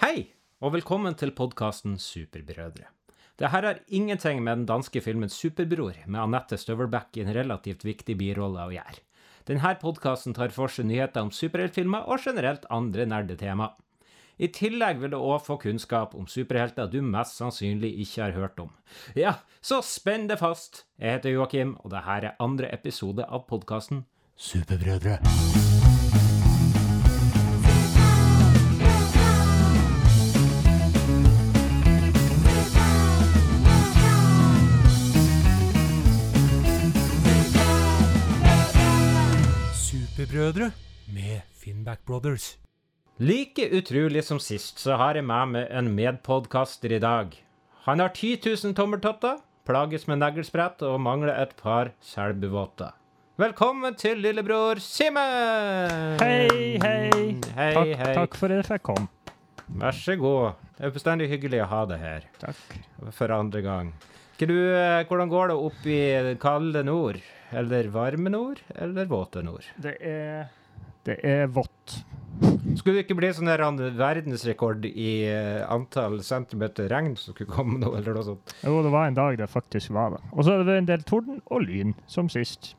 Hei, og velkommen til podkasten Superbrødre. Det her har ingenting med den danske filmen Superbror med Anette Støvelbæk i en relativt viktig birolle å gjøre. Denne podkasten tar for seg nyheter om superheltfilmer og generelt andre nerdetema. I tillegg vil du òg få kunnskap om superhelter du mest sannsynlig ikke har hørt om. Ja, så spenn deg fast! Jeg heter Joakim, og dette er andre episode av podkasten Superbrødre. Superbrødre med Finnback Brothers. Like utrolig som sist, så har jeg med meg en medpodkaster i dag. Han har 10 000 tommeltotter, plages med neglesprett og mangler et par selbuvotter. Velkommen til lillebror Simen! Hei, hei. Hei, takk, hei. takk for at jeg kom. Vær så god. Det er bestandig hyggelig å ha deg her Takk. for andre gang. Du, eh, hvordan går det opp i kalde nord? Eller varme nord? Eller våte nord? Det er Det er vått. Skulle det ikke bli sånn verdensrekord i eh, antall centimeter regn som skulle komme nå, eller noe sånt? Jo, det var en dag det faktisk var det. Og så er det en del torden og lyn, som sist.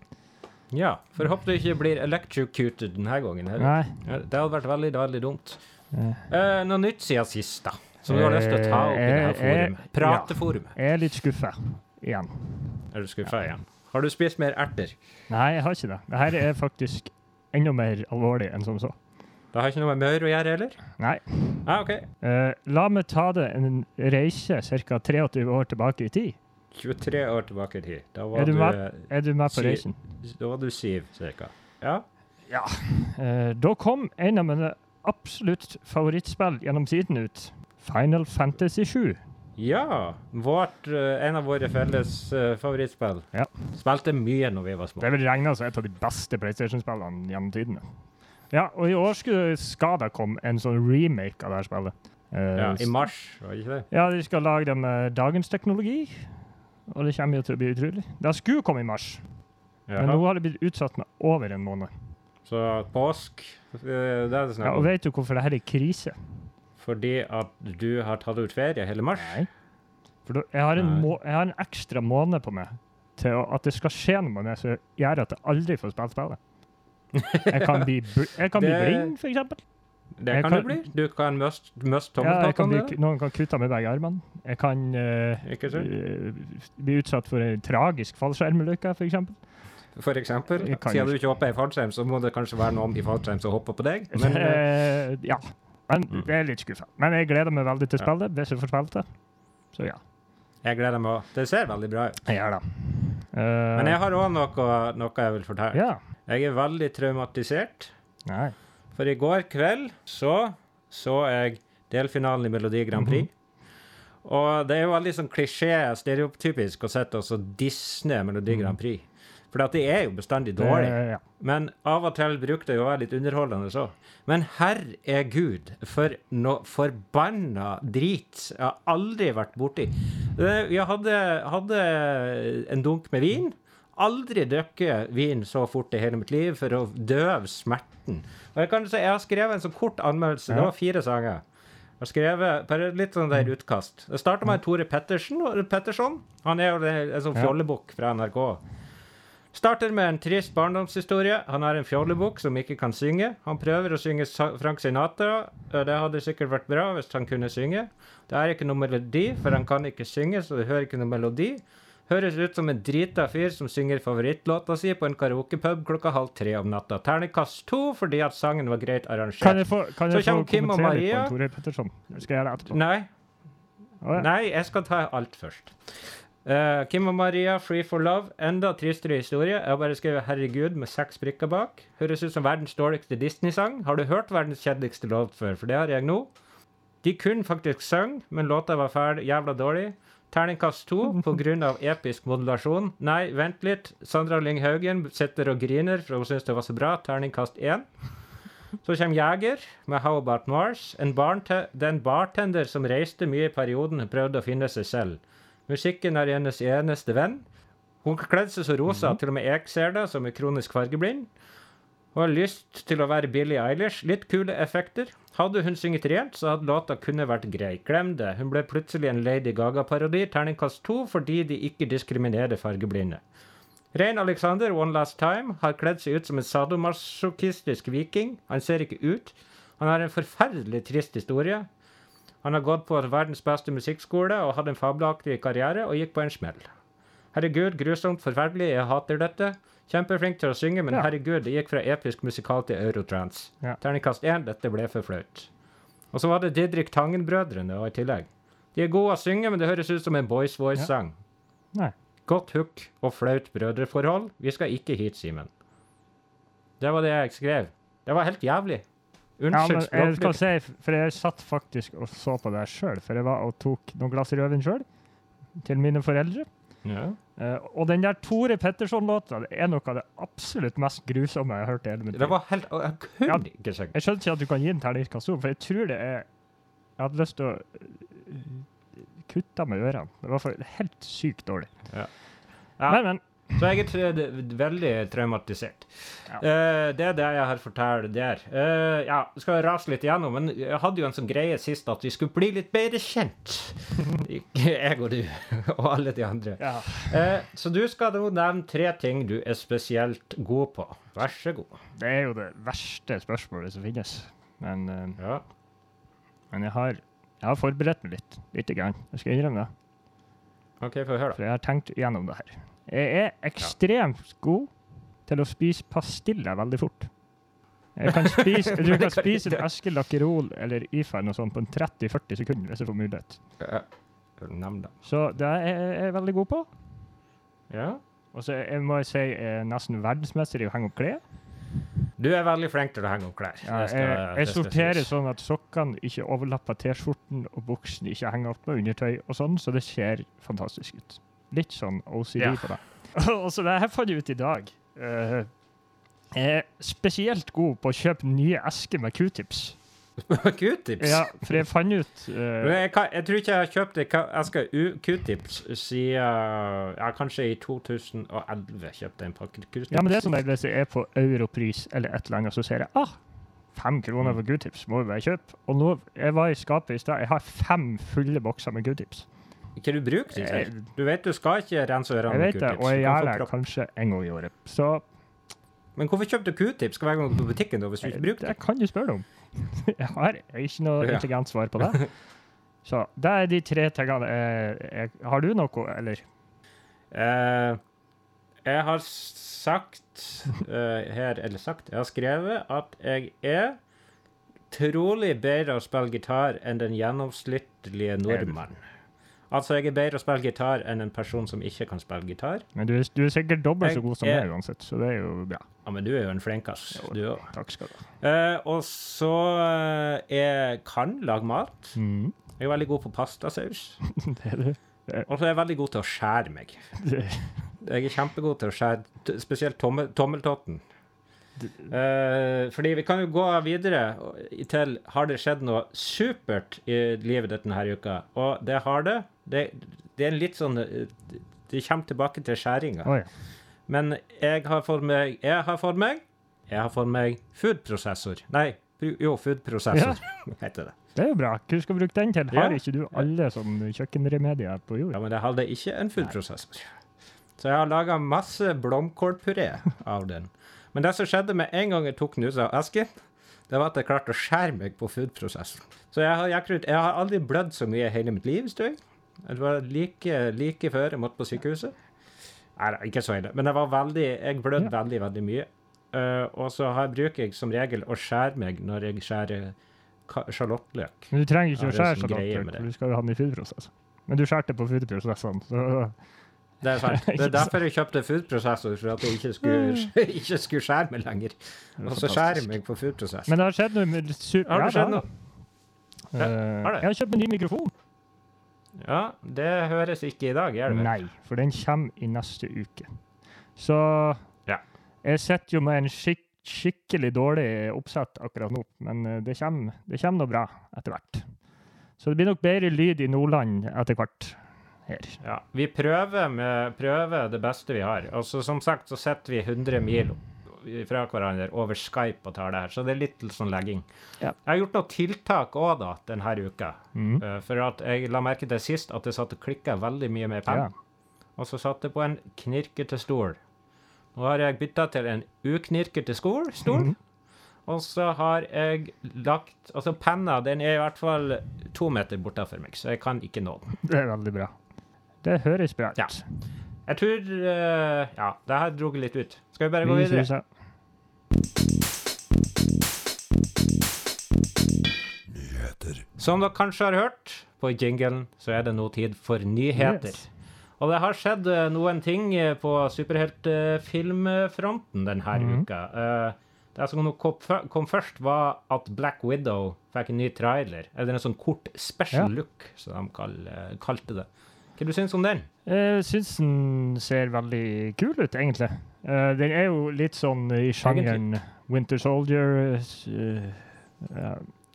Ja, for håper du ikke blir electrocuted denne gangen. Heller. Nei. Det hadde vært veldig, veldig dumt. Eh, Eh, noe nytt siden sist, da? Som du har lyst til å ta opp i Eh, eh, forumet? Prateforumet. Jeg er litt skuffa igjen. Er du skuffa igjen? Har du spist mer erter? Nei, jeg har ikke det. Dette er faktisk enda mer alvorlig enn som så. Det har ikke noe med maur å gjøre heller? Nei. Ah, OK. Eh, la meg ta det en reise ca. 23 år tilbake i tid. 23 år tilbake i tid. Da var Er du du. Er du med på reisen? da var du Siv ca. Ja. Ja. Eh, da kom en av mine absolutt favorittspill gjennom tiden ut. Final Fantasy 7. Ja. Vårt, eh, en av våre felles eh, favorittspill. Ja. Spilte mye når vi var små. Det vil regne som et av de beste PlayStation-spillene gjennom tidene. Ja, og i år skulle, skal det komme en sånn remake av det her spillet. Eh, Ja, I mars, var det ikke det? ja, de skal lage det med dagens teknologi, og det kommer jo til å bli utrolig. Det skulle komme i mars, men nå har det blitt utsatt med over en måned. Så påsk, det er det Ja, og vet du hvorfor det her er krise? Fordi at du har tatt ut ferie hele mars? Nei. For jeg, har en må, jeg har en ekstra måned på meg til å, at det skal skje noe med det som gjør at jeg aldri får spilt spillet. Jeg kan bli, jeg kan bli Det- blind, eksempel. Det kan, kan- du bli. Du kan miste tommeltottene. Ja, noen kan kutte med meg begge armene. Jeg kan uh, Ikke sant? eh, bli utsatt for en tragisk fallskjermulykke, f.eks. For eksempel. Siden du ikke hopper i fallskjerm, så må det kanskje være noen i fallskjerm som hopper på deg. Men Eh, ja. Men Mm. det er litt skuffa. Men jeg gleder meg veldig til spillet, hvis jeg får spilt det. Så ja, jeg gleder meg òg. Det ser veldig bra ut. jeg gjør det. Uh, Men jeg har òg noe, noe jeg vil fortelle. Ja. Jeg er veldig traumatisert. Nei. For i går kveld så så jeg delfinalen i Melodi Grand Prix. Og det er jo veldig sånn klisjé, stereotypisk å sitte og så disne Melodi Grand Prix. For det er jo bestandig dårlige. Men av og til bruker det jo å være litt underholdende så. Men herregud, er Gud, for noe forbanna drit jeg har aldri vært borti. Jeg hadde, hadde en dunk med vin. Aldri drukket vin så fort i hele mitt liv for å døve smerten. Og jeg kan si, jeg har skrevet en så kort anmeldelse. Det var fire sanger. Jeg har skrevet bare litt sånn der utkast. Det starta med Tore Pettersen, Petterson. Han er jo en sånn fjollebukk fra NRK. Starter med en trist barndomshistorie. Han har en fjollebukk som ikke kan synge. Han prøver å synge Frank Sinatra. Det hadde sikkert vært bra hvis han kunne synge. Det er ikke noe melodi, for han kan ikke synge, så du hører ikke noe melodi. Høres ut som en drita fyr som synger favorittlåta si på en karaokepub klokka halv tre om natta. Terningkast to fordi at sangen var greit Kan arrangert. jeg få, kan jeg få kommer Kim og kommentere litt på Maria. Tore Petterson? Skal jeg gjøre det etterpå? Nei, Oh, ja. Nei, jeg skal ta alt først. Eh, Kim og Maria, Free for Love. Enda tristere historie. Jeg har bare skrevet 'Herregud' med seks prikker bak. Høres ut som verdens dårligste Disney-sang. Har du hørt verdens kjedeligste låt før? For det har jeg nå. De kunne faktisk synge, men låta var fæl jævla dårlig. Terningkast to pga. episk modulasjon. Nei, vent litt. Sandra Lyng Haugen sitter og griner, for hun syns det var så bra. Terningkast én. Så kommer Jeger med How About Mars. En det er en bartender som reiste mye i perioden og prøvde å finne seg selv. Musikken er hennes eneste venn. Hun kledde seg så rosa at til og med jeg ser det, som er kronisk fargeblind. Hun har lyst til å være Billie Eilish. Litt kule effekter. Hadde hun synget rent, så hadde låta kunne vært grei. Glem det. Hun ble plutselig en Lady Gaga-parodi. Terningkast to fordi de ikke diskriminerer fargeblinde. Rein Alexander, One Last Time, har kledd seg ut som en sadomasochistisk viking. Han ser ikke ut. Han har en forferdelig trist historie. Han har gått på verdens beste musikkskole og hadde en fabelaktig karriere og gikk på en smell. Herregud, grusomt, forferdelig, jeg hater dette. Kjempeflink til å synge, men Ja. herregud, det gikk fra episk musikal til eurotrans. Ja. Terningkast én, dette ble for flaut. Og så var det Didrik Tangen-brødrene i tillegg. De er gode å synge, men det høres ut som en Boys Voice-sang. Ja. Godt hook og flaut brødreforhold. Vi skal ikke hit, Simen. Det var det jeg skrev. Det var helt jævlig. Ja, Unnskyld men jeg skal si, for jeg satt faktisk og så på det sjøl, for jeg var og tok noen glass rødvin sjøl til mine foreldre. Ja. Uh, og den der Tore Petterson-låta er noe av det absolutt mest grusomme jeg har hørt i hele mitt Det var helt Jeg kunne Ja. ikke skjønne Jeg skjønner ikke at du kan gi en terningkast to, for jeg tror det er Jeg hadde lyst til å kutte av meg ørene. Det var helt sykt dårlig. Ja. Men, men. Så jeg er veldig traumatisert. Ja. Uh, det er det jeg har fortalt der. Uh, ja, skal rase litt igjennom, men jeg hadde jo en sånn greie sist at vi skulle bli litt bedre kjent. Jeg og du, og alle de andre. Ja. Uh, så du skal nå nevne tre ting du er spesielt god på. Vær så god. Det er jo det verste spørsmålet som finnes. Men, uh, Ja. men jeg, har, jeg har forberedt meg litt. Lite grann. Jeg skal innrømme det. OK, få høre, For jeg har tenkt gjennom det her. Jeg er ekstremt god til å spise pastiller veldig fort. Jeg kan spise, jeg kan spise en eske Lakkerol eller IFA noe sånt på en 30-40 sekunder hvis jeg får mulighet. det. Så det er jeg er veldig god på. Ja. Og så jeg må jeg si jeg er nesten verdensmester i å henge opp klær. Du er veldig flink til å henge opp klær. Ja, jeg, jeg sorterer sånn at sokkene ikke overlapper T-skjorten, og buksen ikke henger opp med undertøy og sånn, så det ser fantastisk ut. Litt sånn OCD Ja. på det. og så det her fant jeg ut i dag. Uh, jeg er spesielt god på å kjøpe nye esker med q-tips. Q-tips? Ja, for jeg fant ut uh, jeg, kan, jeg tror ikke jeg har kjøpt eske Q-tips siden ja, kanskje i 2011 kjøpte jeg en pakke Q-tips. Ja, men det er sånn at hvis jeg er på europris eller et eller annet, så ser jeg ah, fem kroner for q-tips, må vi bare kjøpe. Og nå, jeg var i skapet i stad, jeg har fem fulle bokser med q-tips. Ikke du bruker det Jeg- selv. Du vet du skal ikke rense ørene Jeg med vet det, Q-tips. og jeg gjør det kanskje en gang i året. Så Men hvorfor kjøpte du Q-tips hver gang på butikken hvis du ikke bruker det det? kan du spørre om. Jeg har ikke noe Ja. intelligent svar på det. Så det er de tre tingene. jeg- jeg- Har du noe, eller? Eh, jeg har sagt eh, her, eller sagt, jeg har skrevet at jeg er trolig bedre å spille gitar enn den gjennomsnittlige nordmann. Altså, jeg er bedre å spille gitar enn en person som ikke kan spille gitar. Men du, er- du er sikkert dobbelt så god som meg uansett, så det er jo bra. Ja, men du er jo en flinkas, du òg. Takk skal du ha. Uh, og så eh, jeg kan lage mat. Mm. Jeg er veldig god på pastasaus. Det er du. Og så er jeg veldig god til å skjære meg. Det, Jeg er kjempegod til å skjære spesielt tommel, tommeltotten. Uh, fordi vi kan jo gå videre til Har det skjedd noe supert i livet ditt denne uka? Og det har det. Det, det er en litt sånn eh, Det kommer tilbake til skjæringa. Oi. Men jeg har fått meg Jeg har fått meg Jeg har for meg foodprosessor. Nei, jo, foodprosessor heter det. Det er jo bra. Hva skal du bruke den til? Har Ja. ikke du alle som kjøkkenremedier på jord? Ja, men jeg hadde ikke en foodprosessor. Så jeg har laga masse blomkålpuré av den. Men det som skjedde med en gang jeg tok den ut av esken, det var at jeg klarte å skjære meg på foodprosessoren. Så jeg har, jeg, jeg har aldri blødd så mye i hele mitt liv, tror jeg. Det var like, like før jeg måtte på sykehuset. Nei, ikke så ille. Men jeg var veldig, jeg blødde Ja. veldig, veldig mye. Uh, og så har, bruker jeg som regel å skjære meg når jeg skjærer sjalottløk. Men du trenger ikke å skjære sånn sjalottløk, for du skal jo ha den i foodprosess. Men du skjærte på foodprosessene, så Det er sant. Det er derfor jeg kjøpte foodprosessor, for at jeg ikke skulle, ikke skulle skjære meg lenger. er Og så skjærer jeg meg på foodprosess. Men det har skjedd noe med Har det skjedd noe? Eh, har det? Jeg har kjøpt en ny mikrofon. Ja, det høres ikke i dag, gjør det? Nei, for den kommer i neste uke. Så Ja. jeg sitter jo med en skikk, skikkelig dårlig oppsett akkurat nå, men eh, det kommer, det kommer noe bra etter hvert. Så det blir nok bedre lyd i Nordland etter hvert her. Ja, vi prøver, med, prøver det beste vi har. Altså, som sagt så sitter vi 100 mil fra hverandre over Skype og tar det her, så det er litt sånn legging. Ja. Jeg har gjort noen tiltak òg da, denne uka. Mm. Uh, for at jeg la merke til sist at det satt og klikka veldig mye med penn. Ja. Og så satt det på en knirkete stol. Nå har jeg bytta til en uknirkete skol, stol. Mm. Og så har jeg lagt Altså, penna den er i hvert fall to meter bortafor meg, så jeg kan ikke nå den. Det er veldig bra. Det høres bra ut. Ja. Jeg tror uh, Ja, det her dro litt ut. Skal vi bare gå Vi videre? nyheter. Som dere kanskje har hørt på jinglen, så er det nå tid for nyheter. Yes. Og det har skjedd eh, noen ting eh, på superheltfilmfronten denne Mhm. uka. Uh, det som kom, først, var at Black Widow fikk en ny trailer. Eller en sånn kort special Ja. look, som de kall, kalte det. Hva du syns om den? Jeg syns den ser veldig kul ut, egentlig. Eh, den er jo litt sånn i sjangeren Winter Soldier. eh, ja.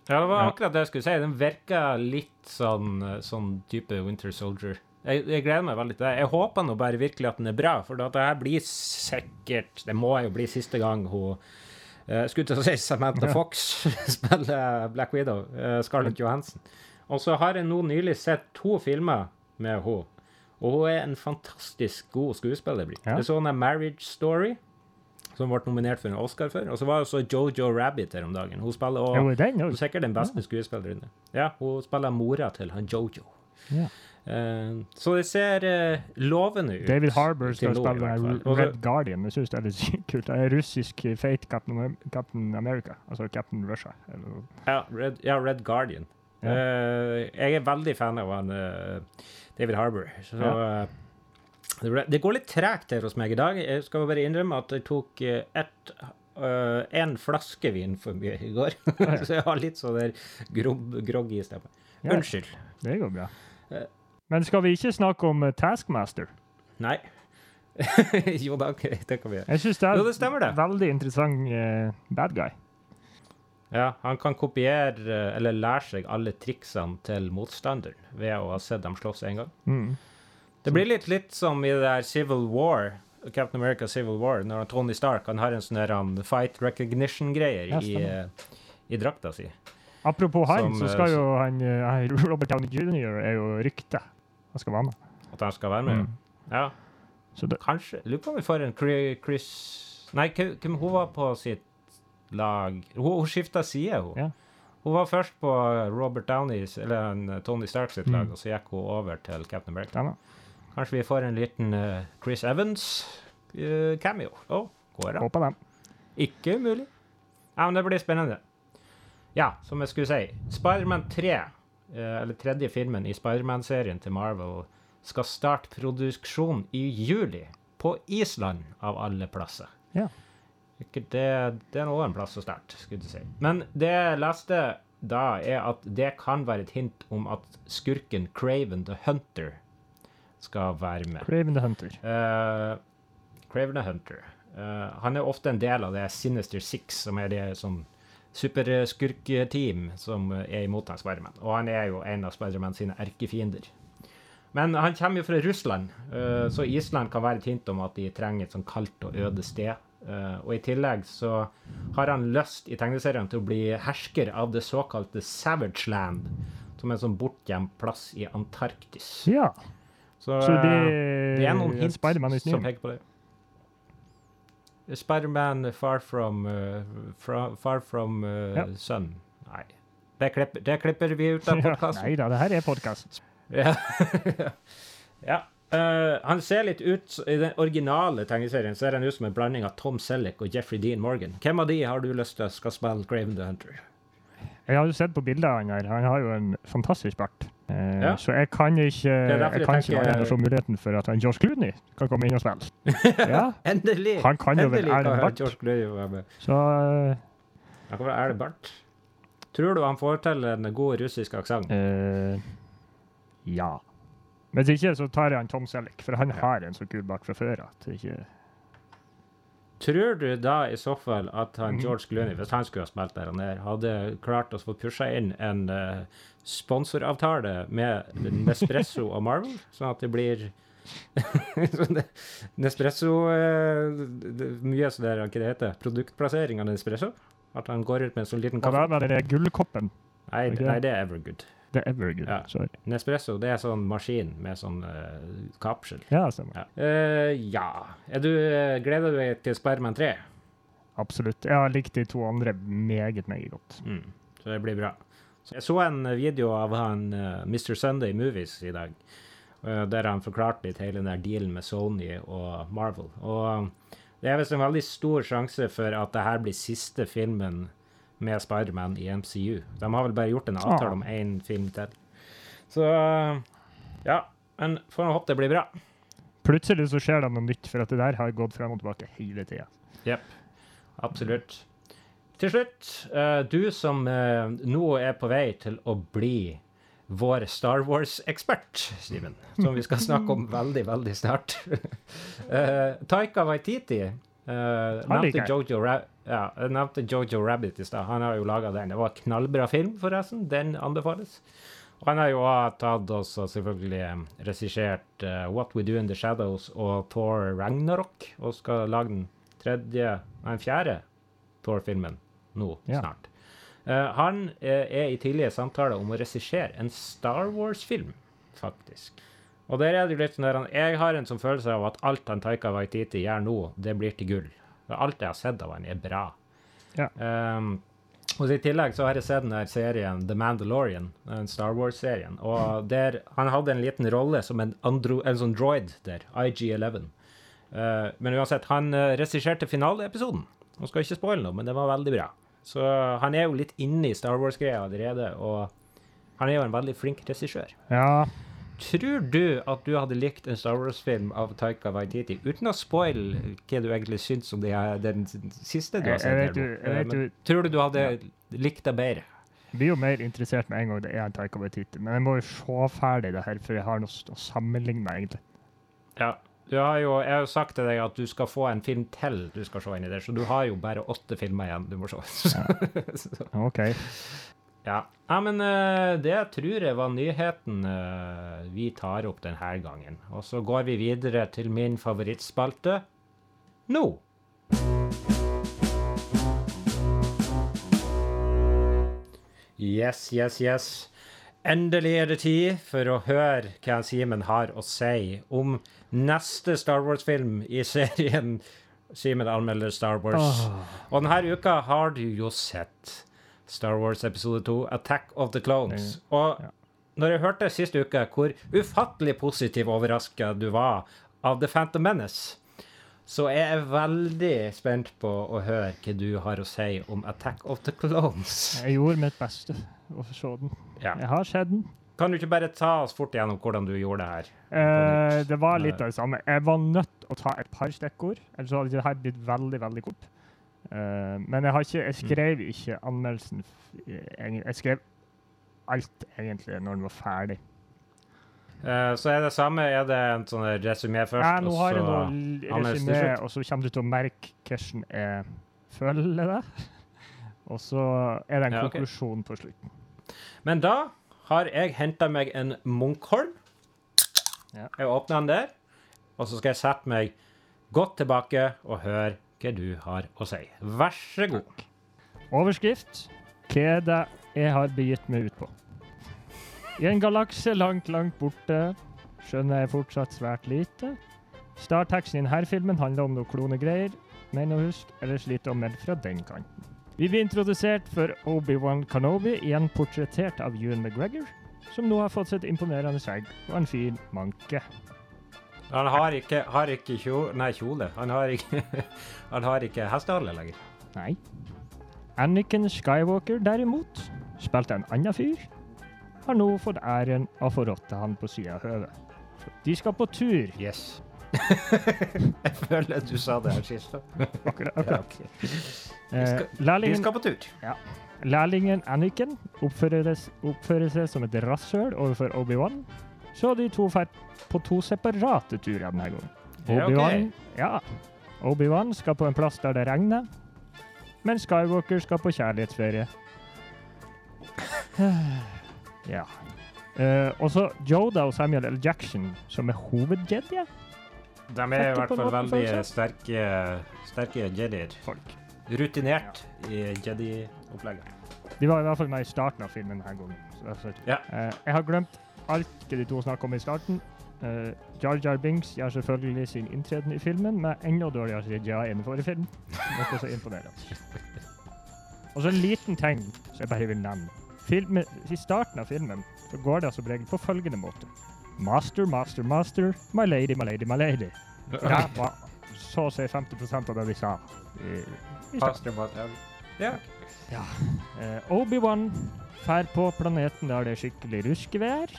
Det var akkurat det jeg skulle si. Den virker litt sånn, eh, sånn type Winter Soldier. Jeg, jeg gleder meg veldig til det. Jeg håper nå bare virkelig at den er bra, for det her blir sikkert Det må jo bli siste gang hun uh, skulle til å si Samantha Ja. Fox spiller Black Widow. uh, Scarlett Johansson. Og så har jeg nå nylig sett to filmer med henne. Og hun er en fantastisk god skuespiller. Ja. Jeg så henne Marriage Story, som ble nominert for en Oscar for. Og så var også Jojo Rabbit her om dagen. Hun spiller også ja, den hun er sikkert den beste skuespilleren. Ja, hun spiller mora til han Jojo. Ja. Uh, så det ser uh, lovende ut. David Harbour skal spille Red Guardian. Jeg syns det er litt kult. Det er russisk fate Captain, Captain America. Altså Captain Russia. Ja, Red, ja, Red Guardian. Ja. Uh, jeg er veldig fan av han David Harbour. Så Ja. eh, det ble, det går litt tregt her hos meg i dag. Jeg skal bare innrømme at jeg tok uh, ett en flaske vin for mye i går. Så jeg har litt sånn der grob, groggy stemme. Ja, Unnskyld. det går bra. Eh. Men skal vi ikke snakke om eh, Taskmaster? Nei. jo da, det kan vi gjøre. Jeg syns det er Jo, det stemmer det. veldig interessant uh, bad guy. Ja, han kan kopiere eh, eller lære seg alle triksene til motstanderen ved å ha sett dem slåss en gang. Mm. Det blir litt, litt som i det der Civil War, Captain America Civil War, når Tony Stark han har en sånn der fight recognition-greier Ja, i, eh, i drakta si. Apropos han, Som, så eh, skal jo han Robert Downey jr. er jo rykte. Han skal være med. At han skal være med. Mm. Ja, kanskje. Lurer på om vi får en Chris Nei, hvem hun var på sitt lag? Hun, hun skifta side, hun. Ja. Hun var først på Robert Downeys, eller en, eh, Tony Stark sitt lag, Mm. og så gikk hun over til Captain America. Ja, Kanskje vi får en liten uh, Chris Evans-cameo. Å, går det? Håper det. Ikke umulig. Ja, men det blir spennende. Ja, som jeg skulle si. Spiderman 3, uh, eller tredje filmen i Spiderman-serien til Marvel, skal starte produksjon i juli. På Island, av alle plasser. Ja. Ikke det, det er nå en plass å sterkt, skulle du si. Men det jeg leste da, er at det kan være et hint om at skurken Craven the Hunter skal være med. Craven the Hunter. Uh, Craven the Hunter. Uh, han er ofte en del av det Sinister Six, som er det sånn superskurketeam som er imot han Spiderman. Og han er jo en av Spiderman sine erkefiender. Men han kommer jo fra Russland, eh, så Island kan være et hint om at de trenger et sånn kaldt og øde sted. Eh, og i tillegg så har han lyst i tegneserien til å bli hersker av det såkalte Savage Land, som er en sånn bortgjemt plass i Antarktis. Ja, Så, så det, uh, det er noen Spiderman som peker på det. Spiderman far from uh, fra, Far from uh, Ja. sun. Nei. Det klipper, det klipper vi ut av Ja. Nei da, det her er podkast. Ja. ja. Eh, han ser litt ut I den originale tegneserien ser han ut som en blanding av Tom Selleck og Jeffrey Dean Morgan. Hvem av de har du lyst til skal spille Graven the Hunter? Jeg har jo sett på bildet av han her. Han har jo en fantastisk bart. Uh, Ja. Så jeg kan ikke jeg kan ikke tenker- annet enn å muligheten for at han Josh Clooney kan komme inn og spille. Ja, Endelig! Han kan jo vel kan Barth. George Clooney være med. Så uh, Han kan være Erlend bart. Tror du han får til en god russisk aksent? eh, Ja. Hvis ikke, så tar jeg han Tom Selleck, for han har en så kul bart fra før at ikke Tror du da i så fall at han Mhm. George Clooney, hvis han skulle ha spilt der han er, hadde klart å få pusha inn en uh, sponsoravtale med Nespresso og Marvel, sånn at det blir Nespresso uh, det, er Mye sånn der, hva det heter, produktplassering av Nespresso. At han går ut med en sånn liten kaffe. da med den gullkoppen? Nei, okay. nei, det er Evergood. Det Evergreen. Ja. Sorry. Nespresso det er sånn maskin med sånn uh, kapsel. Ja, stemmer. Ja. Uh, ja. Er du, uh, gleder du deg til Spiderman 3? Absolutt. Jeg har likt de to andre meget, meget godt. Mm. Så det blir bra. Så jeg så en video av han Mr. Sunday Movies i dag, der han forklarte litt hele den der dealen med Sony og Marvel. Og det er visst en veldig stor sjanse for at det her blir siste filmen med Spiderman i MCU. De har vel bare gjort en avtale Ah. om én film til. Så eh, ja. Men får håpe det blir bra. Plutselig så skjer det noe nytt, for at det der har gått frem og tilbake hele tida. Absolutt. Til slutt, eh, du som eh, nå er på vei til å bli vår Star Wars-ekspert, Simen, som vi skal snakke om veldig, veldig snart. uh, Taika Waititi nevnte, liker jeg. Jojo ja, nevnte Jojo Rabbit i stad. Han har jo laga den. Det var en knallbra film, forresten. Den anbefales. Og han har jo tatt og selvfølgelig eh, regissert uh, What We Do In The Shadows og Thor Ragnarok, og skal lage den tredje, nei, fjerde Thor-filmen nå Ja. snart. Uh, han uh, er i tidlige samtaler om å regissere en Star Wars-film, faktisk. Og der er det litt sånn der, Jeg har en sånn følelse av at alt han Taika Waititi gjør nå, det blir til gull. Alt jeg har sett av han, er bra. Ja. Um, og I tillegg så har jeg sett den der serien The Mandalorian, den Star Wars-serien. Og der, Han hadde en liten rolle som en, andro, en sånn droid der, IG-11. Uh, men uansett, han uh, regisserte finaleepisoden. Nå skal ikke spoile noe, men det var veldig bra. Så han er jo litt inne i Star Wars-greia allerede, og han er jo en veldig flink regissør. Ja, Tror du at du hadde likt en Star Wars-film av Taika Waititi, uten å spoile hva du egentlig syns om her, den siste du har sett? jeg jeg vet Eh, men jo- tror du du hadde likt det bedre? jeg blir jo mer interessert med en gang det er en Taika Waititi. Men jeg må jo se ferdig det her, for jeg har noe å sammenligne, egentlig. Ja. Du har jo, jeg har jo sagt til deg at du skal få en film til du skal se inn i det, så du har jo bare åtte filmer igjen du må se. Ja. OK. Ja. ja, men uh, det tror jeg var nyheten uh, vi tar opp denne gangen. Og så går vi videre til min favorittspalte nå. Yes, yes, yes. Endelig er det tid for å høre hva Simen har å si om neste Star Wars-film i serien Simen anmelder Star Wars. Oh. Og denne uka har du jo sett Star Wars episode 2, Attack of the Clones. Og ja. når jeg hørte sist uke hvor ufattelig positiv overraska du var av The Phantom Menace, så er jeg veldig spent på å høre hva du har å si om Attack of the Clones. Jeg gjorde mitt beste å se den. Ja. Jeg har sett den. Kan du ikke bare ta oss fort gjennom hvordan du gjorde det her? Eh, det var litt av det samme. Jeg var nødt å ta et par stikkord, ellers hadde det blitt veldig, veldig kort. Eh, men jeg, har ikke, jeg skrev ikke anmeldelsen Jeg skrev alt, egentlig, når den var ferdig. Uh, så er det samme, er det en sånn resymé først, Ja, nå har jeg så noe resymé, og så kommer du til å merke hvordan jeg føler det. Og så er det en Ja, konklusjon konklusjon på slutten. Men da har jeg henta meg en Munkholm. Ja. Jeg åpner den der, og så skal jeg sette meg godt tilbake og høre hva du har å si. Vær så god. Overskrift Hva det jeg har begitt meg ut på? I en galakse langt, langt borte skjønner jeg fortsatt svært lite. Startteksten i denne filmen handler om noe klonegreier, mener å huske, ellers lite å melde fra den kanten. Vi blir introdusert for Obi-Wan Kanobi, igjen portrettert av Ewan McGregor, som nå har fått sitt imponerende skjegg og en fin manke. Han har ikke, har ikke kjole Nei, kjole. Han har ikke, han har ikke hestehale lenger. Nei. Anakin Skywalker derimot, spilte en annen fyr, har nå fått æren av å få rotte han på sida av høvet. De skal på tur. Yes. jeg føler at du sa det her sist. Akkurat. Ja, akkurat. de, Eh, lærlingen, de skal på tur. lærlingen Anakin oppfører, oppfører seg som et rasshøl overfor Obi-Wan, så de to drar på to separate turer denne gangen. Obi-Wan ja. Obi-Wan skal på en plass der det regner, men Skywalker skal på kjærlighetsferie. ja. Uh, og så Joda og Samuel L. Jackson, som er hovedjedier. De er i hvert fall veldig sterke, sterke jedier. Folk. Rutinert i jedi-opplegget. De var i hvert fall med i starten av filmen denne gangen. Ja. Uh, jeg har glemt alt det de to snakket om i starten. Uh, Jar Jar Binks gjør selvfølgelig sin inntreden i filmen med enda dårligere CGI enn i forrige film. Noe så imponerende. Og så en liten ting som jeg bare vil nevne. Filmen, I starten av filmen så går det som regel på følgende måte. Master, master, master, my lady, my lady, my lady. Ja, var så å si 50% av det vi sa. I, i master. Mat- Ja. Uh, Obi-Wan fær på planeten der det er skikkelig ruskevær.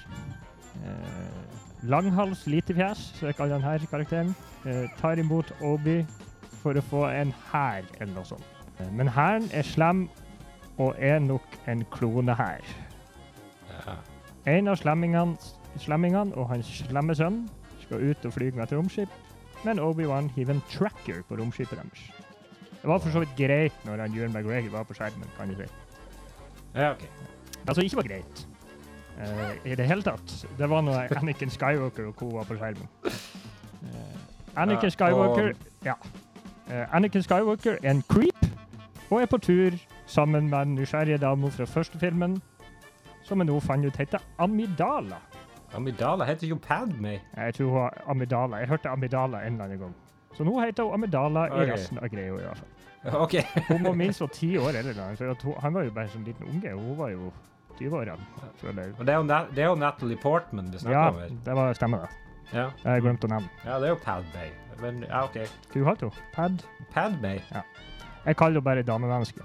Eh, langhals, litefjes, så jeg kaller denne karakteren, eh, tar imot Obi for å få en hær eller noe sånt. Eh, men hæren er slem og er nok en klonehær. Ja. En av slemmingene, slemmingene og hans slemme sønn skal ut og fly med et romskip, men Obi-Wan hiver en tracker på romskipet deres. Det var for så vidt greit når han Ewan McGregor var på skjermen, kan du si. ja, OK. Altså, ikke var greit. uh, I det hele tatt. Det var når Anakin Skywalker og co. var på skjermen. Uh, Anakin Skywalker Ja. Eh, Anakin Skywalker er en creep og er på tur sammen med den nysgjerrige dama fra første filmen, som jeg nå fant ut heter Amidala. Amidala heter jo Padme. Jeg tror hun har Amidala. Jeg hørte Amidala en eller annen gang. Så nå heter hun Amidala i resten av greia. i hvert fall. OK. Hun må minst ti år eldre enn han, for han var jo bare en liten unge. Hun var jo 20-årene, føler jeg. Og det er jo, Na- det er jo Natalie Portman vi snakker Ja, om Ja, det var stemmer det. Ja. Det jeg glemt å nevne. ja, det er jo Padme. Men ja, OK. Hva kalte hun? Pad? Padme. Jeg kaller henne bare damemenneske.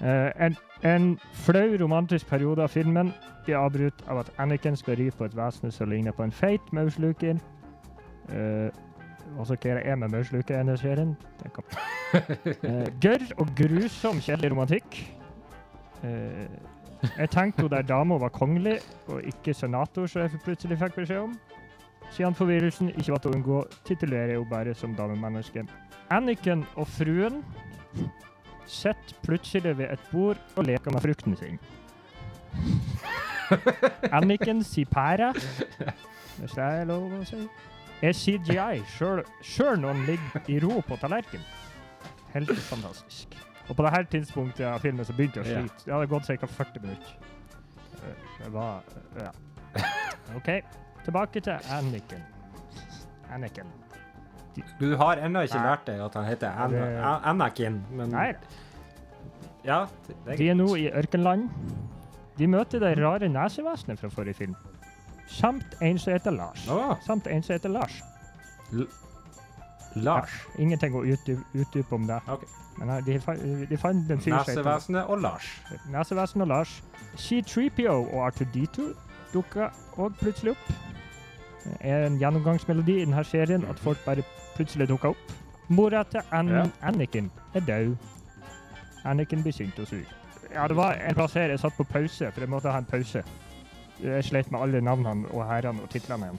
Eh, en, en flau romantisk periode av filmen blir avbrutt av at Anakin skal ri på et vesen som ligner på en feit maursluker. Uh, og så hva er med maursluker i denne serien? Det kan- Eh, gørr og grusom kjedelig romantikk. Eh, jeg tenkte hun der dama var kongelig, og ikke senator, som jeg plutselig fikk beskjed om. Siden forvirrelsen ikke var til å unngå, titulerer jeg henne bare som damemenneske. Anakin og fruen sitter plutselig ved et bord og leker med frukten sin. Anakin sier pære, hvis det er lov å si, er CGI, sjøl når han ligger i ro på tallerkenen. Helt fantastisk. Og på dette tidspunktet av filmen så begynte jeg å slite. Det hadde gått ca. 40 minutter. Eh, Det var Ja. OK. Tilbake til Anakin. Anakin. Du har ennå ikke lært deg at han heter An An Anakin, men Nei, Ja, er de er nå i ørkenland. De møter det rare nesevesenet fra forrige film. Samt en som heter Lars. Oh. Samt en som heter Lars. Lars. Ingenting å utdype, om det. Ok. Men de, de fant den Nesevesenet og Lars. Nesevesenet og Lars. C3PO og R2D2 dukka òg plutselig opp. En gjennomgangsmelodi i denne serien at folk bare plutselig dukker opp. Mora til An Ja. Anakin er død. Anakin blir sint og sur. Ja, det var en plass her jeg satt på pause, for jeg måtte ha en pause. Jeg slet med alle navnene og herrene og titlene igjen.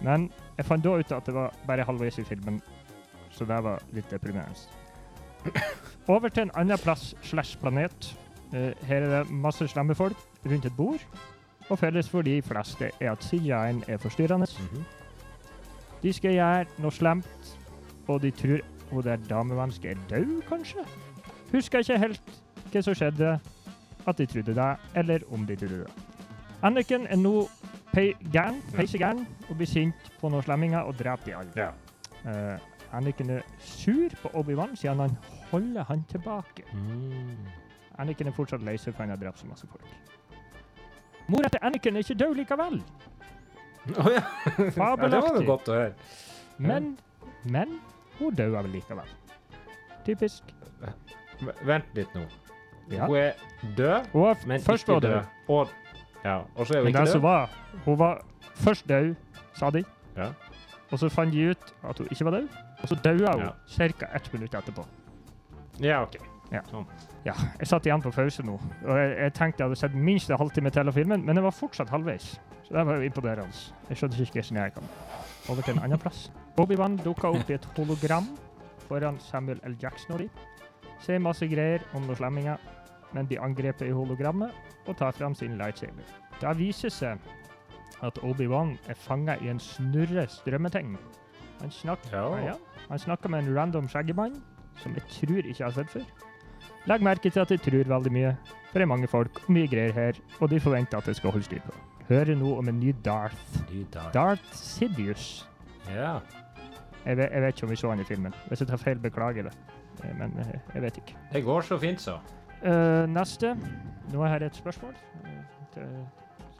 Men jeg fant da ut at det var bare halvveis i filmen, så det var litt deprimerende. Over til en annen plass slash planet. Eh, her er det masse slemme folk rundt et bord. Og felles for de fleste er at CGI-en er forstyrrende. Mhm. De skal gjøre noe slemt, og de tror hun der damemennesket er død, kanskje? Husker ikke helt hva som skjedde, at de trodde det, eller om de trodde det. Anniken er nå pei gæren, peisegæren, og blir sint på noen slemminger og dreper de alle. Ja. Eh, Anakin er sur på Obi-Wan siden han holder han tilbake. Mm. Anakin er fortsatt lei seg for han har drept så masse folk. Mora til Anakin er ikke død likevel, Oh, ja. ja. Det var jo godt å høre. men, men hun døde vel likevel. Typisk. V- Vent litt nå. Ja. Hun er død, Hun er men først ikke død. død. Og, ja, og så er hun Men ikke død. var, hun var først død, sa de. Ja. Og så fant de ut at hun ikke var død. Og så døde hun Ja. ca. ett minutt etterpå. Ja, OK. Ja, jeg satt igjen på pause nå, og jeg, jeg tenkte jeg hadde sett minst en halvtime til av filmen, men jeg var fortsatt halvveis. Så det var jo imponerende. Jeg skjønte ikke hvordan jeg kan. Over til en annen plass. Obi-Wan dukka opp i et hologram foran Samuel L. Jackson og de. Sier masse greier om noen slemminger, men blir angrepet i hologrammet og tar fram sin lightsaber. Det viser seg at Obi-Wan er fanga i en snurre strømmeting. Han snakker, Ja. ja, han snakker med en random skjeggemann som jeg tror ikke jeg har sett før. Legg merke til at jeg tror veldig mye, for det er mange folk og mye greier her, og de forventer at jeg skal holde styr på. Hører nå om en ny Darth. Ny Darth. Darth Sidious. Ja. Jeg vet, jeg vet ikke om vi så han i filmen. Hvis jeg tar feil, beklager det. Eh, Men eh, jeg vet ikke. Det går så fint, så. Uh, neste. Nå har jeg et spørsmål Uh,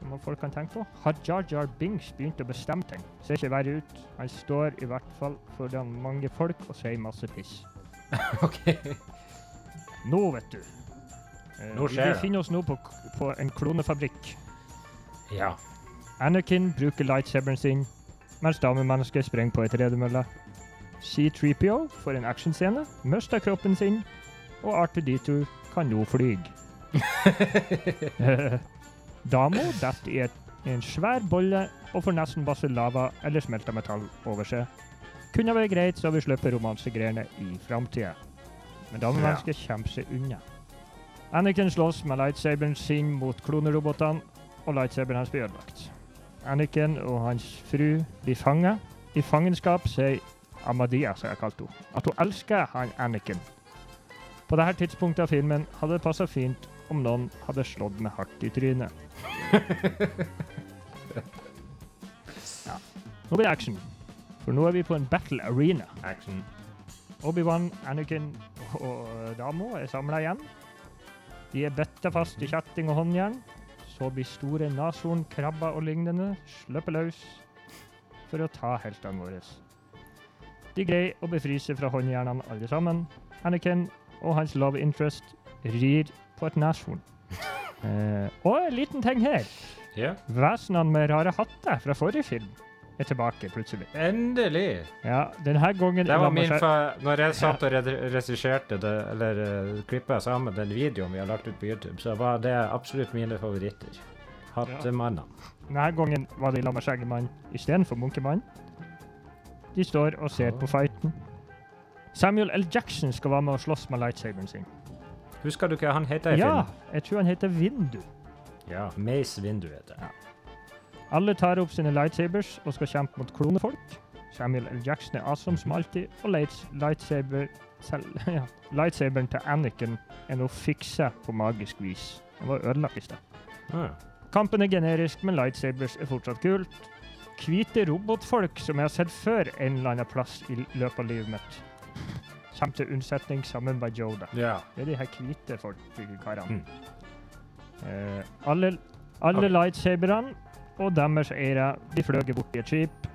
som folk kan tenke på. Har Jar Jar Binks begynt å bestemme ting? Ser ikke verre ut. Han står i hvert fall foran mange folk og sier masse piss. OK. Nå, vet du. Eh, Nå skjer det. Vi befinner oss nå på, på en klonefabrikk. Ja. Anakin bruker lightsaberen sin, mens damemennesket sprenger på ei tredemølle. C3PO får en actionscene, mister kroppen sin, og R2D2 kan nå fly. Damo detter i, et, en svær bolle og får nesten masse lava eller smelta metall over seg. Kunne vært greit, så vi slipper romansegreiene i framtida. Men damemennesket kommer seg unna. Anakin slåss med lightsaberen sin mot klonerobotene, og lightsaberen hans blir ødelagt. Anakin og hans fru blir fanga. I fangenskap sier Amadia, som jeg kalte henne, at hun elsker han Anakin. På dette tidspunktet av filmen hadde det passa fint om noen hadde slått meg hardt i trynet. Ja. Nå blir det action, for nå er vi på en battle arena. Action. Obi-Wan, Anakin og Damo er samla igjen. De er bøtta fast i kjetting og håndjern. Så blir store nashorn, krabber og lignende sluppet løs for å ta heltene våre. De greier å befri seg fra håndjernene alle sammen. Anakin og hans love interest rir på et nashorn. Eh, og en liten ting her. Ja. Vesenene med rare hatter fra forrige film er tilbake plutselig. Endelig! Ja, denne gangen Det var min fa Når jeg satt og regisserte det, eller uh, klippa sammen den videoen vi har lagt ut på YouTube, så var det absolutt mine favoritter. Hattemannene. Denne gangen var det Lamma Skjeggemann istedenfor Munkemann. De står og ser på fighten. Samuel L. Jackson skal være med og slåss med lightsaberen sin. Husker du hva han heter i Ja, filmen? jeg tror han heter Vindu. Ja. Mace Windu heter det. Alle tar opp sine lightsabers og skal kjempe mot klonefolk. Samuel L. Jackson er awesome som alltid, og lightsaber, ja, lightsaberen til Anakin er nå fiksa på magisk vis. Den var ødelagt i sted. Ah. Kampen er generisk, men lightsabers er fortsatt kult. Hvite robotfolk som jeg har sett før en eller annen plass i løpet av livet mitt. Kommer til unnsetning sammen med Joda. Ja. Det er de her hvite karene. Mm. Eh, alle alle lightsaberne og deres eiere de fløy bort i et skip,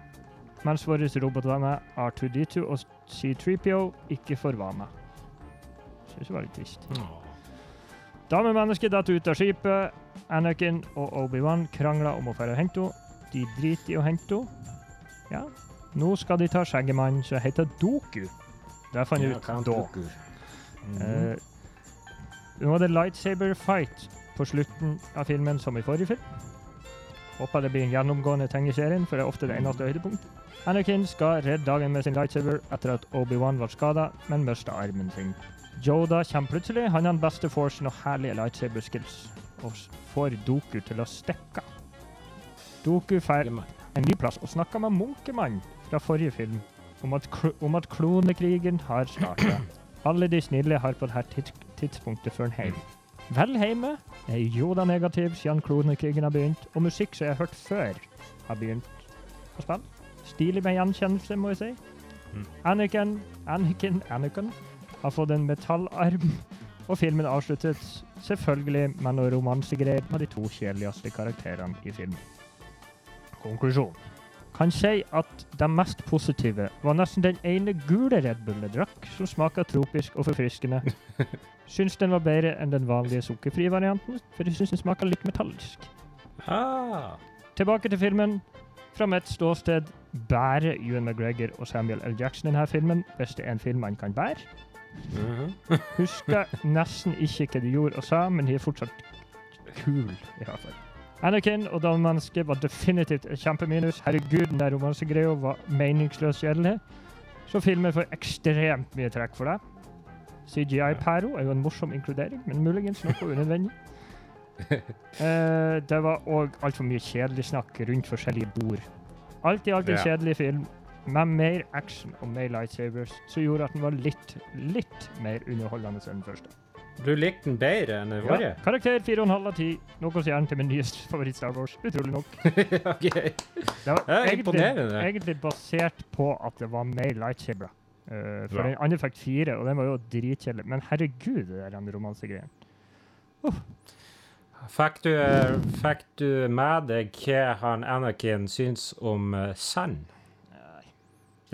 mens våre robotvenner R2D2 og C3PO ikke får være med. Syns det var litt trist. Oh. Damemennesket datt ut av skipet. Anakin og Obi-Wan krangler om å få hente henne. De driter i å hente henne. Ja, nå skal de ta skjeggemannen som heter Doku. Det fant jeg Ja, ut da. Mm. Eh, nå var det lightsaber fight på slutten av filmen som i forrige film. Håper det blir en gjennomgående ting i serien, for det er ofte det eneste høydepunktet. Anakin skal redde dagen med sin lightsaber etter at Obi-Wan ble skada, men mista armen sin. Yoda kommer plutselig. Han har den beste forcen og herlige lightsaber skills, og får Doku til å stikke. Doku får en ny plass og snakker med Munkemannen fra forrige film om at, om at klonekrigen har starta. Alle de snille har på dette tids tidspunktet ført hjem. Vel heime er Joda negativ siden klonekrigen har begynt, og musikk som jeg har hørt før, har begynt å spille. Stilig med gjenkjennelse, må jeg si. Mm. Anakin, Anakin, Anakin har fått en metallarm, og filmen avsluttes selvfølgelig med noe romansegreier med de to kjedeligste karakterene i filmen. Konklusjon. Kan si at det mest positive var nesten den ene gule Red Bullen drakk, som smaker tropisk og forfriskende. Syns den var bedre enn den vanlige sukkerfrie varianten, for jeg syns den smaker litt metallisk. Ah. Tilbake til filmen. Fra mitt ståsted bærer Ewan McGregor og Samuel L. Jackson denne filmen hvis det er en film man kan bære. Mhm. Husker nesten ikke hva de gjorde og sa, men de er fortsatt kul, i hvert fall. Anakin og damemennesket var definitivt et kjempeminus. Herregud, den der romansegreia var meningsløst kjedelig. Så filmen får ekstremt mye trekk for det. CGI-Pero er jo en morsom inkludering, men muligens noe unødvendig. uh, det var òg altfor mye kjedelig snakk rundt forskjellige bord. Alt i alt en Ja. kjedelig film med mer action og mer lightsabers, som gjorde at den var litt, litt mer underholdende enn den første. Du likte den bedre enn den forrige? Ja, karakter 4,5 av 10, noe som gjerne til min nyeste favoritt-Star Wars. Utrolig nok. ok. Det var Ja, egentlig, egentlig basert på at det var mer lightsaber. Uh, for Bra. den andre fikk fire, og den var jo dritkjedelig. Men herregud, det der romansegreiene. Fikk du, eh, fikk du med deg hva han Anakin syns om eh, sand?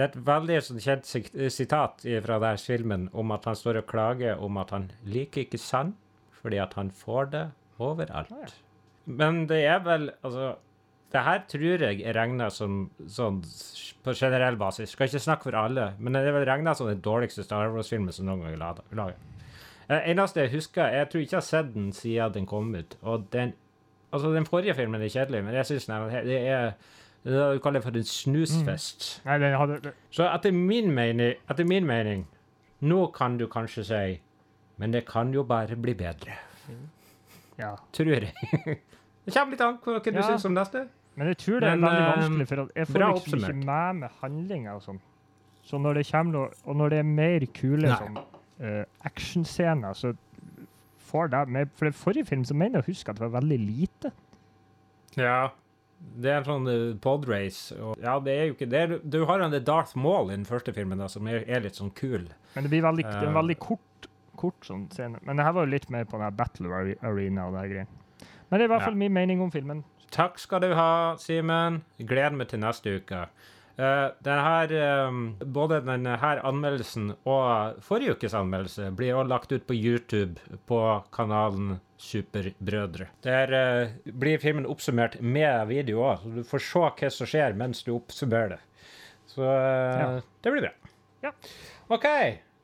Det er et veldig sånn kjent sitat fra denne filmen om at han står og klager om at han liker ikke sand fordi at han får det overalt. Men det er vel Altså, det her tror jeg er regna som sånn på generell basis. Skal ikke snakke for alle, men det er vel regna som den dårligste Star Wars-filmen som noen gang er laga. Det eneste jeg husker Jeg tror ikke jeg har sett den siden den kom ut. Og den Altså, den forrige filmen er kjedelig, men jeg syns det er det det du kaller for en snusfest. Nei, det hadde det- Så etter min, mening, etter min mening Nå kan du kanskje si Men det kan jo bare bli bedre. Ja. Tror jeg. det kommer litt an på hva du Ja. syns om neste. Men jeg tror det er Men, veldig eh, vanskelig, for jeg får liksom ikke med med handlinga og sånn. Så når det kommer noe Og når det er mer kule sånn uh, actionscener, så får det med For i forrige film så mener jeg å huske at det var veldig lite. Ja. Det er en sånn uh, podrace. Ja, det er jo ikke det. er- Du har en det Darth Maul i den første filmen, da, som er, er litt sånn kul. Men det blir veldig, det er en Eh. veldig kort, kort sånn scene. Men det her var jo litt mer på den her Battle Arena og det her greiene. Men det er i hvert Ja. fall min mening om filmen. Takk skal du ha, Simen. Gleder meg til neste uke. Eh, den her, um, både denne anmeldelsen og forrige ukes anmeldelse blir også lagt ut på YouTube på kanalen Superbrødre. Der uh, blir filmen oppsummert med video òg, så du får se hva som skjer mens du oppsummerer det. Så uh, Ja. det blir bra. Ja. OK.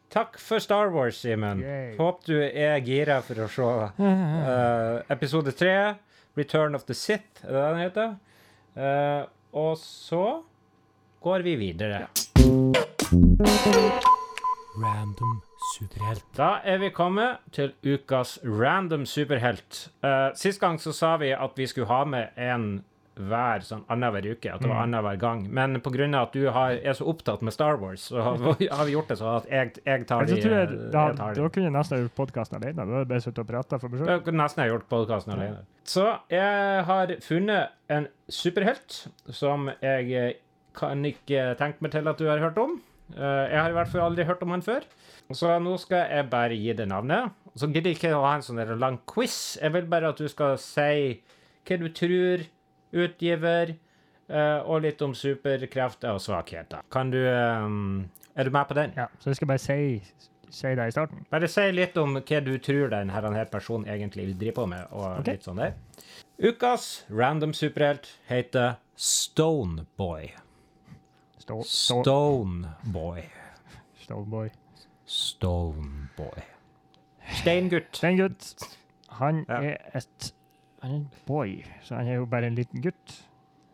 Takk for Star Wars, Simen. Håper du er gira for å se Eh, episode tre, Return of the Sith, er det den heter? Eh, og så går vi videre. Random superhelt. Da er vi kommet til ukas random superhelt. Uh, sist gang så sa vi at vi skulle ha med en hver sånn annenhver uke, at det var Mm. annenhver gang. Men pga. at du har, er så opptatt med Star Wars, så har, vi- har vi gjort det sånn at jeg, jeg tar de jeg, eh, da, jeg tar de. da kunne jeg nesten gjort podkasten alene. Da hadde jeg bare sittet og prata for meg sjøl. Jeg kunne nesten gjort podkasten alene. Så jeg har funnet en superhelt som jeg eh, kan ikke tenke meg til at du har hørt om. Eh, Jeg har i hvert fall aldri hørt om han før. Så nå skal jeg bare gi det navnet. Så gidder jeg ikke å ha en sånn lang quiz. Jeg vil bare at du skal si hva du tror, utgiver, eh, og litt om superkrefter og svakheter. Kan du eh, Er du med på den? Ja, så jeg skal bare si, si det i starten. Bare si litt om hva du tror den her, her personen egentlig vil drive på med. og okay. litt sånn der. Ukas random superhelt heter Stoneboy. Stå, Stone Stoneboy. Stoneboy. Stoneboy. Steingutt. Steingutt. han Ja. er et Han er en boy, så han er jo bare en liten gutt.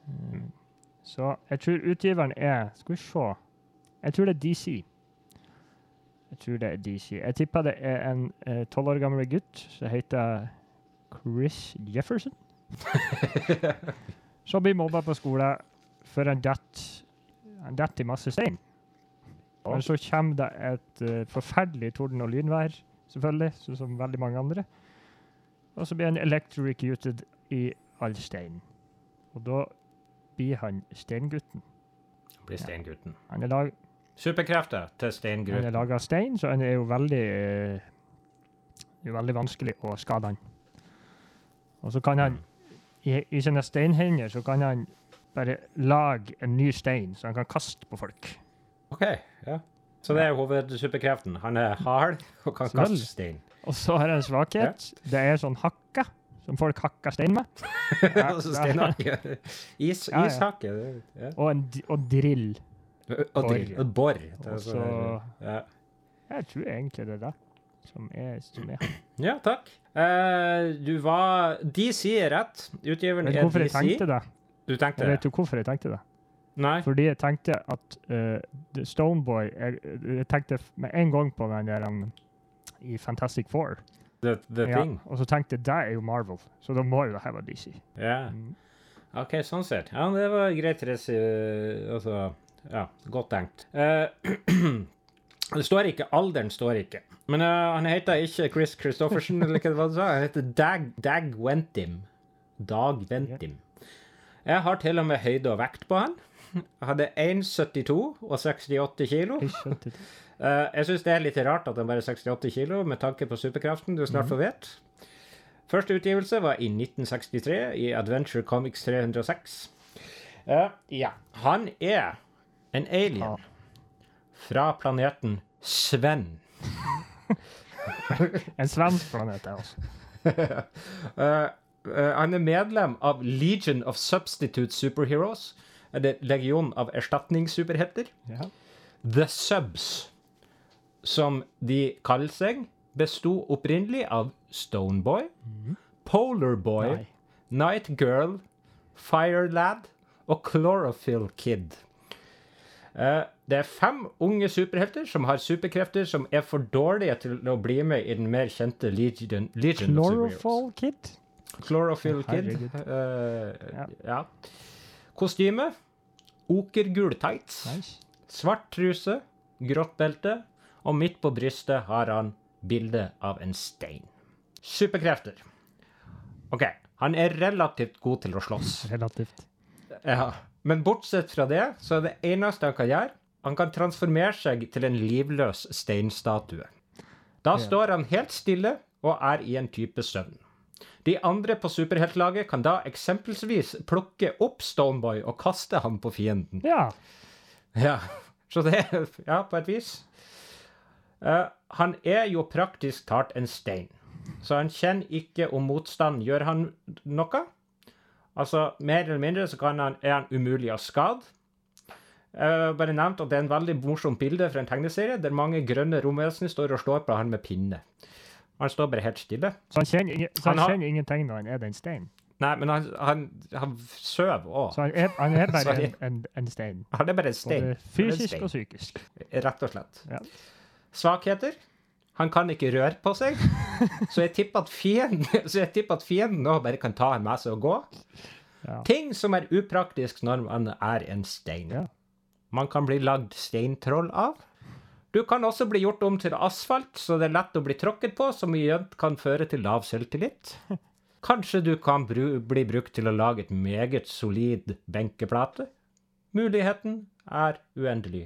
Mm. Så jeg tror utgiveren er Skal vi se. Jeg tror det er DC. Jeg tror det er DC. Jeg tipper det er en tolv år gammel gutt som heter Chris Jefferson. Som blir mobba på skolen før han detter Han detter i masse stein. Men så kommer det et uh, forferdelig torden- og lynvær, selvfølgelig, sånn som veldig mange andre. Og så blir han electrocuted i all stein. Og da blir han steingutten. Blir Steingutten. Han er, lag, Superkrefter til han er Steingutten. laga av stein, så han er jo veldig uh, Det er jo veldig vanskelig å skade han. Og så kan han i, i sine steinhender så kan han bare lage en ny stein, så han kan kaste på folk. OK, ja. Så det er hovedsuperkreften. Han er hard og kan kaste stein. Og så har han en svakhet. Det er sånn hakka, som folk hakker stein med. Ja, Altså steinhakke. Is, Ja, ja. Ishakke. Ja. Og, en, og drill. Og drill. Og bor. Og så- så- ja. Jeg tror egentlig det er det som er, som er. ja, takk. Uh, du var DC rett. Utgiveren er DC. hvorfor jeg tenkte det? Du tenkte Jeg vet det? du hvorfor jeg tenkte det? Nei? Fordi jeg tenkte at uh, Stoneboy jeg, jeg tenkte med en gang på den der um, i Fantastic Four. The, the Ja, Thing. og så tenkte jeg det er jo Marvel, så da må jo det her være DC. Ja. Mm. OK, sånn sett. Ja, det var greit resi... Altså, ja, godt tenkt. Uh, det står ikke. Alderen står ikke. Men uh, han heter ikke Chris Christoffersen, eller hva du sa. Han heter Dag, Dag Wentim. Dag Wentim. Jeg har til og med høyde og vekt på han. Jeg hadde 1,72 og 68 kilo. Eh, jeg syns det er litt rart at han bare er 68 kilo, med tanke på superkraften du snart får vet. Første utgivelse var i 1963 i Adventure Comics 306. Eh, ja, han er en alien fra planeten Sven. En svensk planet, det også. Eh, han er medlem av Legion of Substitute Superheroes, eller Legion av erstatningssuperhelter. Ja. The Subs, som de kaller seg, besto opprinnelig av Stoneboy, Polarboy, Nightgirl, Night Girl, Fire Lad og Chlorophyll Kid. Eh, det er fem unge superhelter som har superkrefter som er for dårlige til å bli med i den mer kjente Legion, Legion. Chlorophyll Kid? Chlorophyll Kid. Eh, Ja. Kostyme. Okergul tights. Nice. Svart truse, grått belte, og midt på brystet har han bilde av en stein. Superkrefter. OK, han er relativt god til å slåss. Relativt. Ja. Men bortsett fra det, så er det eneste han kan gjøre, han kan transformere seg til en livløs steinstatue. Da står han helt stille og er i en type søvn. De andre på superheltlaget kan da eksempelvis plukke opp Stoneboy og kaste ham på fienden. Ja. Ja, så det Ja, på et vis. Uh, han er jo praktisk talt en stein, så han kjenner ikke om motstand gjør han noe. Altså, mer eller mindre så kan han, er han umulig å skade. Uh, bare nevnt at det er en veldig morsomt bilde fra en tegneserie der mange grønne romvesener står og slår på han med pinne. Han står bare helt stille. Så han kjenner, så han Han har- kjenner ingenting når han er den steinen. Nei, men han, han, han sover òg. Så han er, han er bare en, en, en stein. Han er bare en stein. Både en fysisk stein. og psykisk. Rett og slett. Ja. Svakheter. Han kan ikke røre på seg. Så jeg tipper at fienden nå bare kan ta ham med seg og gå. Ja. Ting som er upraktisk når man er en stein. Ja. Man kan bli lagd steintroll av. Du kan også bli gjort om til asfalt, så det er lett å bli tråkket på, som igjen kan føre til lav selvtillit. Kanskje du kan bru bli brukt til å lage et meget solid benkeplate? Muligheten er uendelig.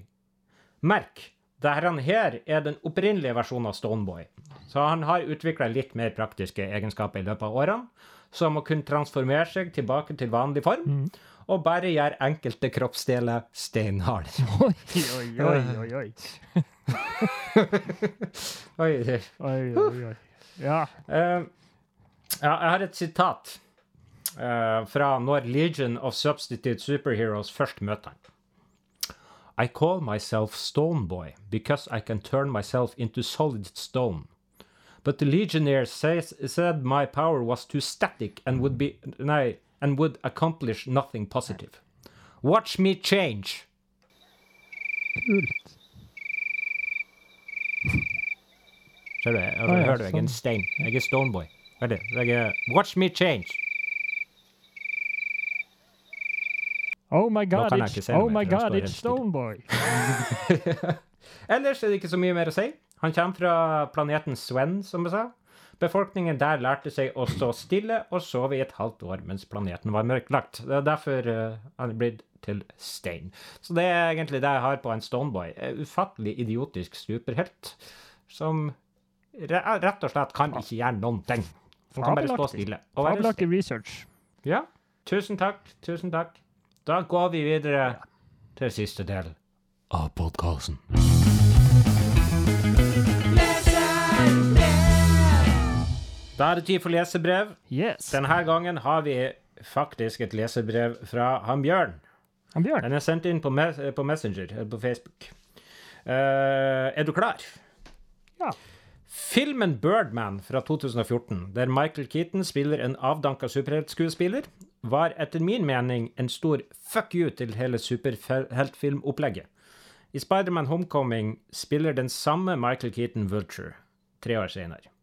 Merk, dette her er den opprinnelige versjonen av Stoneboy, så han har utvikla litt mer praktiske egenskaper i løpet av årene, som å kunne transformere seg tilbake til vanlig form, og bare gjør enkelte kroppsdeler steinharde. Oi, oi, oi, oi, oi. Oi, oi, oi, oi. Ja. Uh, ja, jeg har et sitat uh, fra når Legion of Substitute Superheroes først møter han. I call myself Stoneboy because I can turn myself into solid stone. But the Legionnaire says, said my power was too static and would be nei, and would accomplish nothing positive. Watch me change. Kult. Ser du, jeg, jeg, jeg, hører du, jeg er en sånn. stein. Jeg er Stoneboy. Det. Jeg er Watch me change. Oh my god, it's, oh my god, it's. Stoneboy. Ellers er det ikke så mye mer å si. Han kommer fra planeten Sven, som jeg sa. Befolkningen der lærte seg å stå stille og sove i et halvt år mens planeten var mørklagt. Det er derfor eh, han er blitt til stein. Så det er egentlig det jeg har på en Stoneboy. En Ufattelig idiotisk superhelt som rett og slett kan ikke gjøre noen ting. Han kan bare stå stille. Fabelaktig research. Ja. Tusen takk. Tusen takk. Da går vi videre til siste del av podkasten. Da er det tid for lesebrev. Yes. Denne gangen har vi faktisk et lesebrev fra han Bjørn. Han Bjørn. Den er sendt inn på, mes på Messenger, eller på Facebook. Uh, er du klar? Ja. Filmen Birdman fra 2014, der Michael Keaton spiller en avdanka superheltskuespiller, var etter min mening en stor fuck you til hele superheltfilmopplegget. I Spiderman Homecoming spiller den samme Michael Keaton Vulture tre år senere.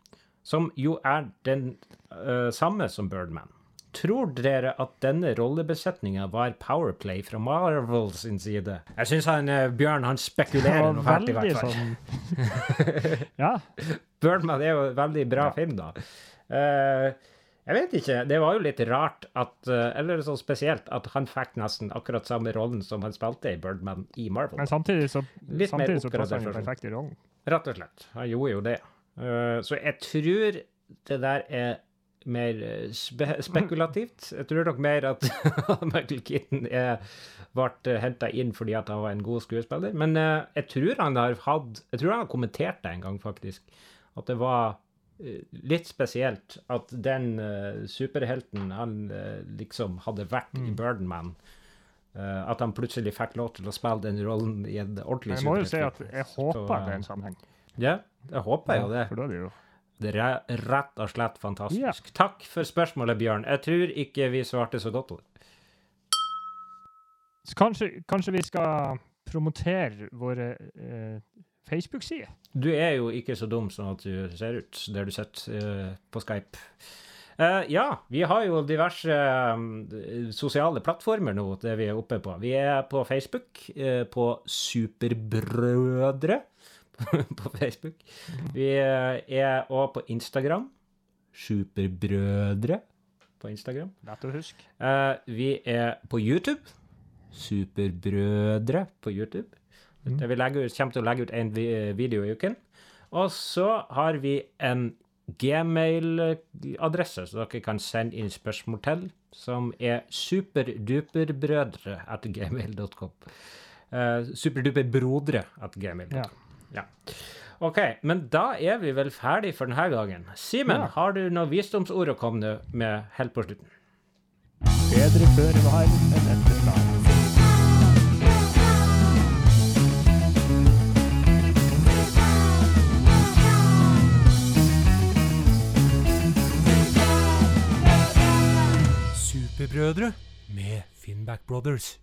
Som jo er den uh, samme som Birdman. Tror dere at denne rollebesetninga var Powerplay fra Marvel sin side? Jeg syns han uh, Bjørn han spekulerer noe fælt, i hvert fall. sånn Ja. Birdman er jo en veldig bra Ja. film, da. Uh, jeg vet ikke. Det var jo litt rart at Eller så spesielt at han fikk nesten akkurat samme rollen som han spilte i Birdman i Marvel. Men samtidig så, Litt mer samtidig så passer han perfekt i rollen. Rett og slett. Han gjorde jo det. Eh, så jeg tror det der er mer eh, spe spekulativt. Jeg tror nok mer at Michael Keaton er, ble henta inn fordi at han var en god skuespiller. Men eh, jeg tror han har hatt Jeg tror han har kommentert det en gang, faktisk. At det var eh, litt spesielt at den eh, superhelten han eh, liksom hadde vært i Mm. Birdman eh, At han plutselig fikk lov til å spille den rollen i en ordentlig superhelt. jeg må jo si at jeg håper eh, det er en sammenheng. Ja, jeg håper jo det. For da er det jo Det er rett og slett fantastisk. Takk for spørsmålet, Bjørn. Jeg tror ikke vi svarte så godt. Så kanskje, kanskje vi skal promotere våre eh, Facebook-sider? Du er jo ikke så dum som at du ser ut der du sitter eh, på Skype. Eh, ja, vi har jo diverse eh, sosiale plattformer nå, det vi er oppe på. Vi er på Facebook, eh, på Superbrødre på Facebook. Vi eh, er òg på Instagram. Superbrødre på Instagram. Lett å huske. Eh, vi er på YouTube. Superbrødre på YouTube. Mm. Vi legger ut, kommer til å legge ut en video i uken. Og så har vi en gmail-adresse, så dere kan sende inn spørsmål til, som er superduperbrødre at gmail.com. Uh, superduperbrodre at gmail.com. Ja. OK, men da er vi vel ferdig for denne gangen. Simen, Ja. har du noen visdomsord å komme med helt på slutten? Bedre før var enn etter slag. Superbrødre med Finnback Brothers.